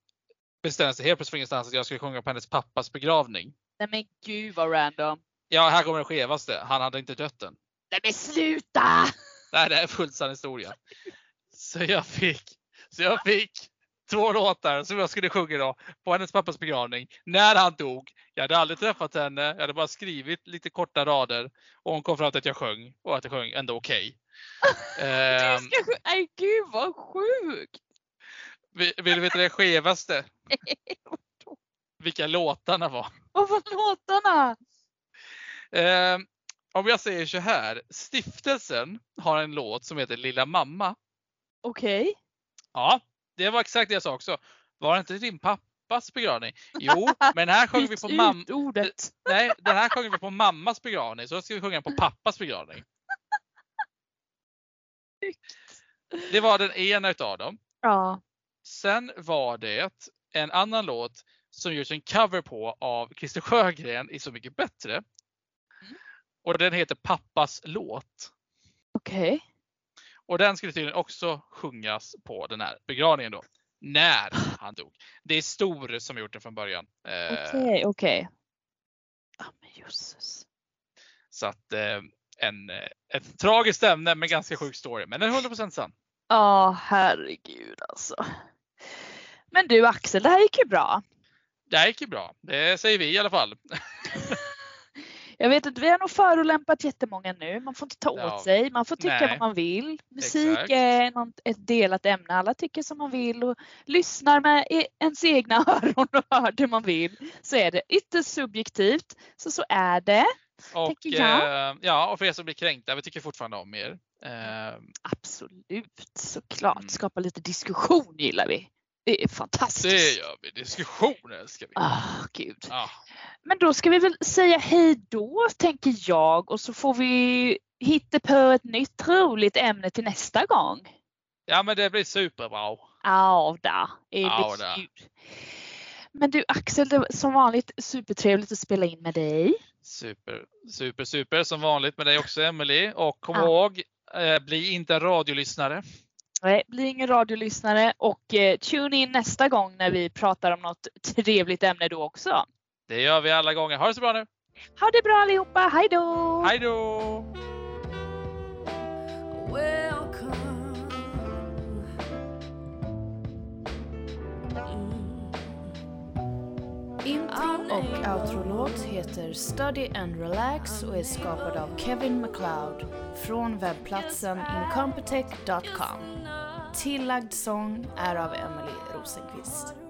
bestämde sig helt plötsligt för ingenstans att jag skulle sjunga på hennes pappas begravning. Nej men gud vad random. Ja, här kommer det skevaste. Han hade inte dött än. Nej men sluta! Nej, det är fullt sann historia. Så jag fick Så jag fick två låtar som jag skulle sjunga då på hennes pappas begravning. När han dog. Jag hade aldrig träffat henne. Jag hade bara skrivit lite korta rader. Och hon kom fram till att jag sjöng och att jag sjöng ändå okej. Okay. um, Nej gud vad sjukt! Vill, vill du veta det skevaste? Vilka låtarna var. Vad var låtarna? Um, om jag säger så här. Stiftelsen har en låt som heter Lilla mamma. Okej. Okay. Ja, det var exakt det jag sa också. Var det inte din pappas begravning? Jo, men här sjöng vi på mamma. Nej, den här sjöng vi på mammas begravning. Så då ska vi sjunga på pappas begravning. Det var den ena utav dem. Ja. Sen var det en annan låt som görs en cover på av Christer Sjögren i Så mycket bättre. Mm. Och den heter Pappas låt. Okej. Okay. Och den skulle tydligen också sjungas på den här begravningen då. När han dog. Det är Stor som gjort den från början. Eh, okej, okay, okej. Okay. Ja men jösses. Så att eh, en, eh, ett tragiskt ämne men ganska sjuk story. Men är 100% sann. Ja, oh, herregud alltså. Men du Axel, det här gick ju bra. Det här gick ju bra. Det säger vi i alla fall. Jag vet inte, vi har nog förolämpat jättemånga nu. Man får inte ta ja. åt sig. Man får tycka Nej. vad man vill. Musik Exakt. är ett delat ämne. Alla tycker som man vill och lyssnar med e- ens egna öron och hör det man vill. Så är det ytterst subjektivt. Så så är det. Och, eh, ja, och för er som blir kränkta, vi tycker fortfarande om er. Eh, Absolut, såklart. Mm. Skapa lite diskussion gillar vi. Det är fantastiskt. Det gör vi. Diskussion älskar vi. Ah, gud. Ah. Men då ska vi väl säga hej då tänker jag och så får vi hitta på ett nytt roligt ämne till nästa gång. Ja men det blir superbra. Ja, det är ja, kul. Men du Axel, det var som vanligt supertrevligt att spela in med dig. Super, super, super som vanligt med dig också Emelie. Och kom ja. ihåg, eh, bli inte radiolyssnare. Nej, bli ingen radiolyssnare och eh, tune in nästa gång när vi pratar om något trevligt ämne då också. Det gör vi alla gånger. Ha det så bra nu! Ha det bra allihopa, hej då! Hej då! Intro och outro-låt heter Study and Relax och är skapad av Kevin MacLeod från webbplatsen incompetech.com. Tillagd sång är av Emily Rosenqvist.